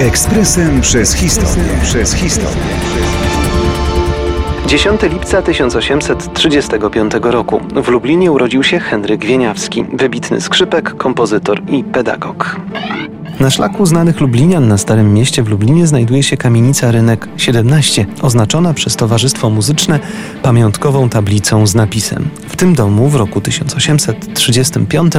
Ekspresem przez historię. Przez historię. 10 lipca 1835 roku w Lublinie urodził się Henryk Wieniawski, wybitny skrzypek, kompozytor i pedagog. Na szlaku znanych Lublinian na Starym Mieście w Lublinie znajduje się kamienica Rynek 17, oznaczona przez Towarzystwo Muzyczne pamiątkową tablicą z napisem. W tym domu w roku 1835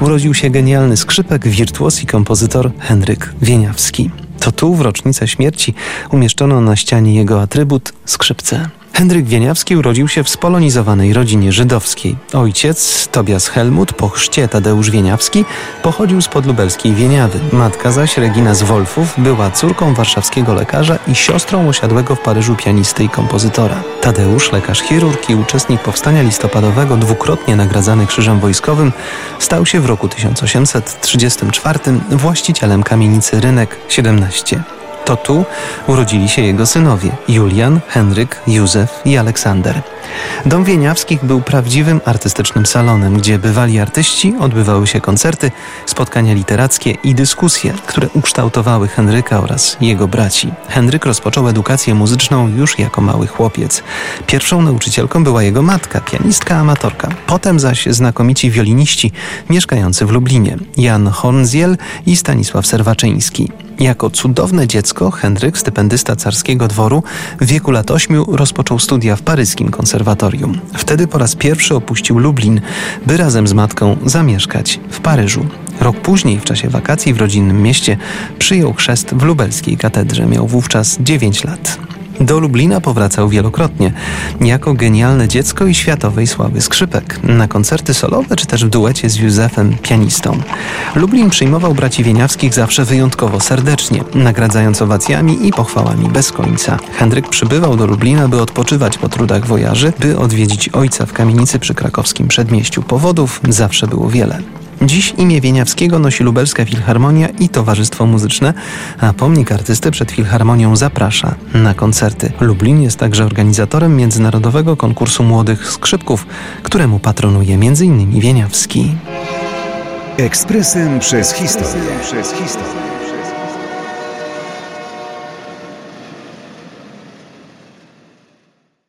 urodził się genialny skrzypek, wirtuos i kompozytor Henryk Wieniawski. To tu w rocznicę śmierci umieszczono na ścianie jego atrybut skrzypce. Henryk Wieniawski urodził się w spolonizowanej rodzinie żydowskiej. Ojciec, Tobias Helmut, po chrzcie Tadeusz Wieniawski, pochodził z podlubelskiej Wieniawy. Matka zaś, Regina z Wolfów, była córką warszawskiego lekarza i siostrą osiadłego w Paryżu pianisty i kompozytora. Tadeusz, lekarz chirurg i uczestnik powstania listopadowego, dwukrotnie nagradzany Krzyżem Wojskowym, stał się w roku 1834 właścicielem kamienicy Rynek 17. To tu urodzili się jego synowie Julian, Henryk, Józef i Aleksander. Dom Wieniawskich był prawdziwym artystycznym salonem, gdzie bywali artyści, odbywały się koncerty, spotkania literackie i dyskusje, które ukształtowały Henryka oraz jego braci. Henryk rozpoczął edukację muzyczną już jako mały chłopiec. Pierwszą nauczycielką była jego matka, pianistka amatorka. Potem zaś znakomici wioliniści mieszkający w Lublinie, Jan Hornziel i Stanisław Serwaczyński. Jako cudowne dziecko Henryk, stypendysta carskiego dworu, w wieku lat ośmiu rozpoczął studia w paryskim konserwatorium. Wtedy po raz pierwszy opuścił Lublin, by razem z matką zamieszkać w Paryżu. Rok później, w czasie wakacji w rodzinnym mieście, przyjął chrzest w lubelskiej katedrze. Miał wówczas 9 lat. Do Lublina powracał wielokrotnie, jako genialne dziecko i światowej sławy skrzypek, na koncerty solowe czy też w duecie z Józefem, pianistą. Lublin przyjmował braci Wieniawskich zawsze wyjątkowo serdecznie, nagradzając owacjami i pochwałami bez końca. Henryk przybywał do Lublina, by odpoczywać po trudach wojaży, by odwiedzić ojca w kamienicy przy krakowskim przedmieściu. Powodów zawsze było wiele. Dziś imię Wieniawskiego nosi Lubelska Filharmonia i Towarzystwo Muzyczne, a pomnik artysty przed Filharmonią zaprasza na koncerty. Lublin jest także organizatorem międzynarodowego konkursu młodych skrzypków, któremu patronuje m.in. Wieniawski. Ekspresem przez historię. Przez historię.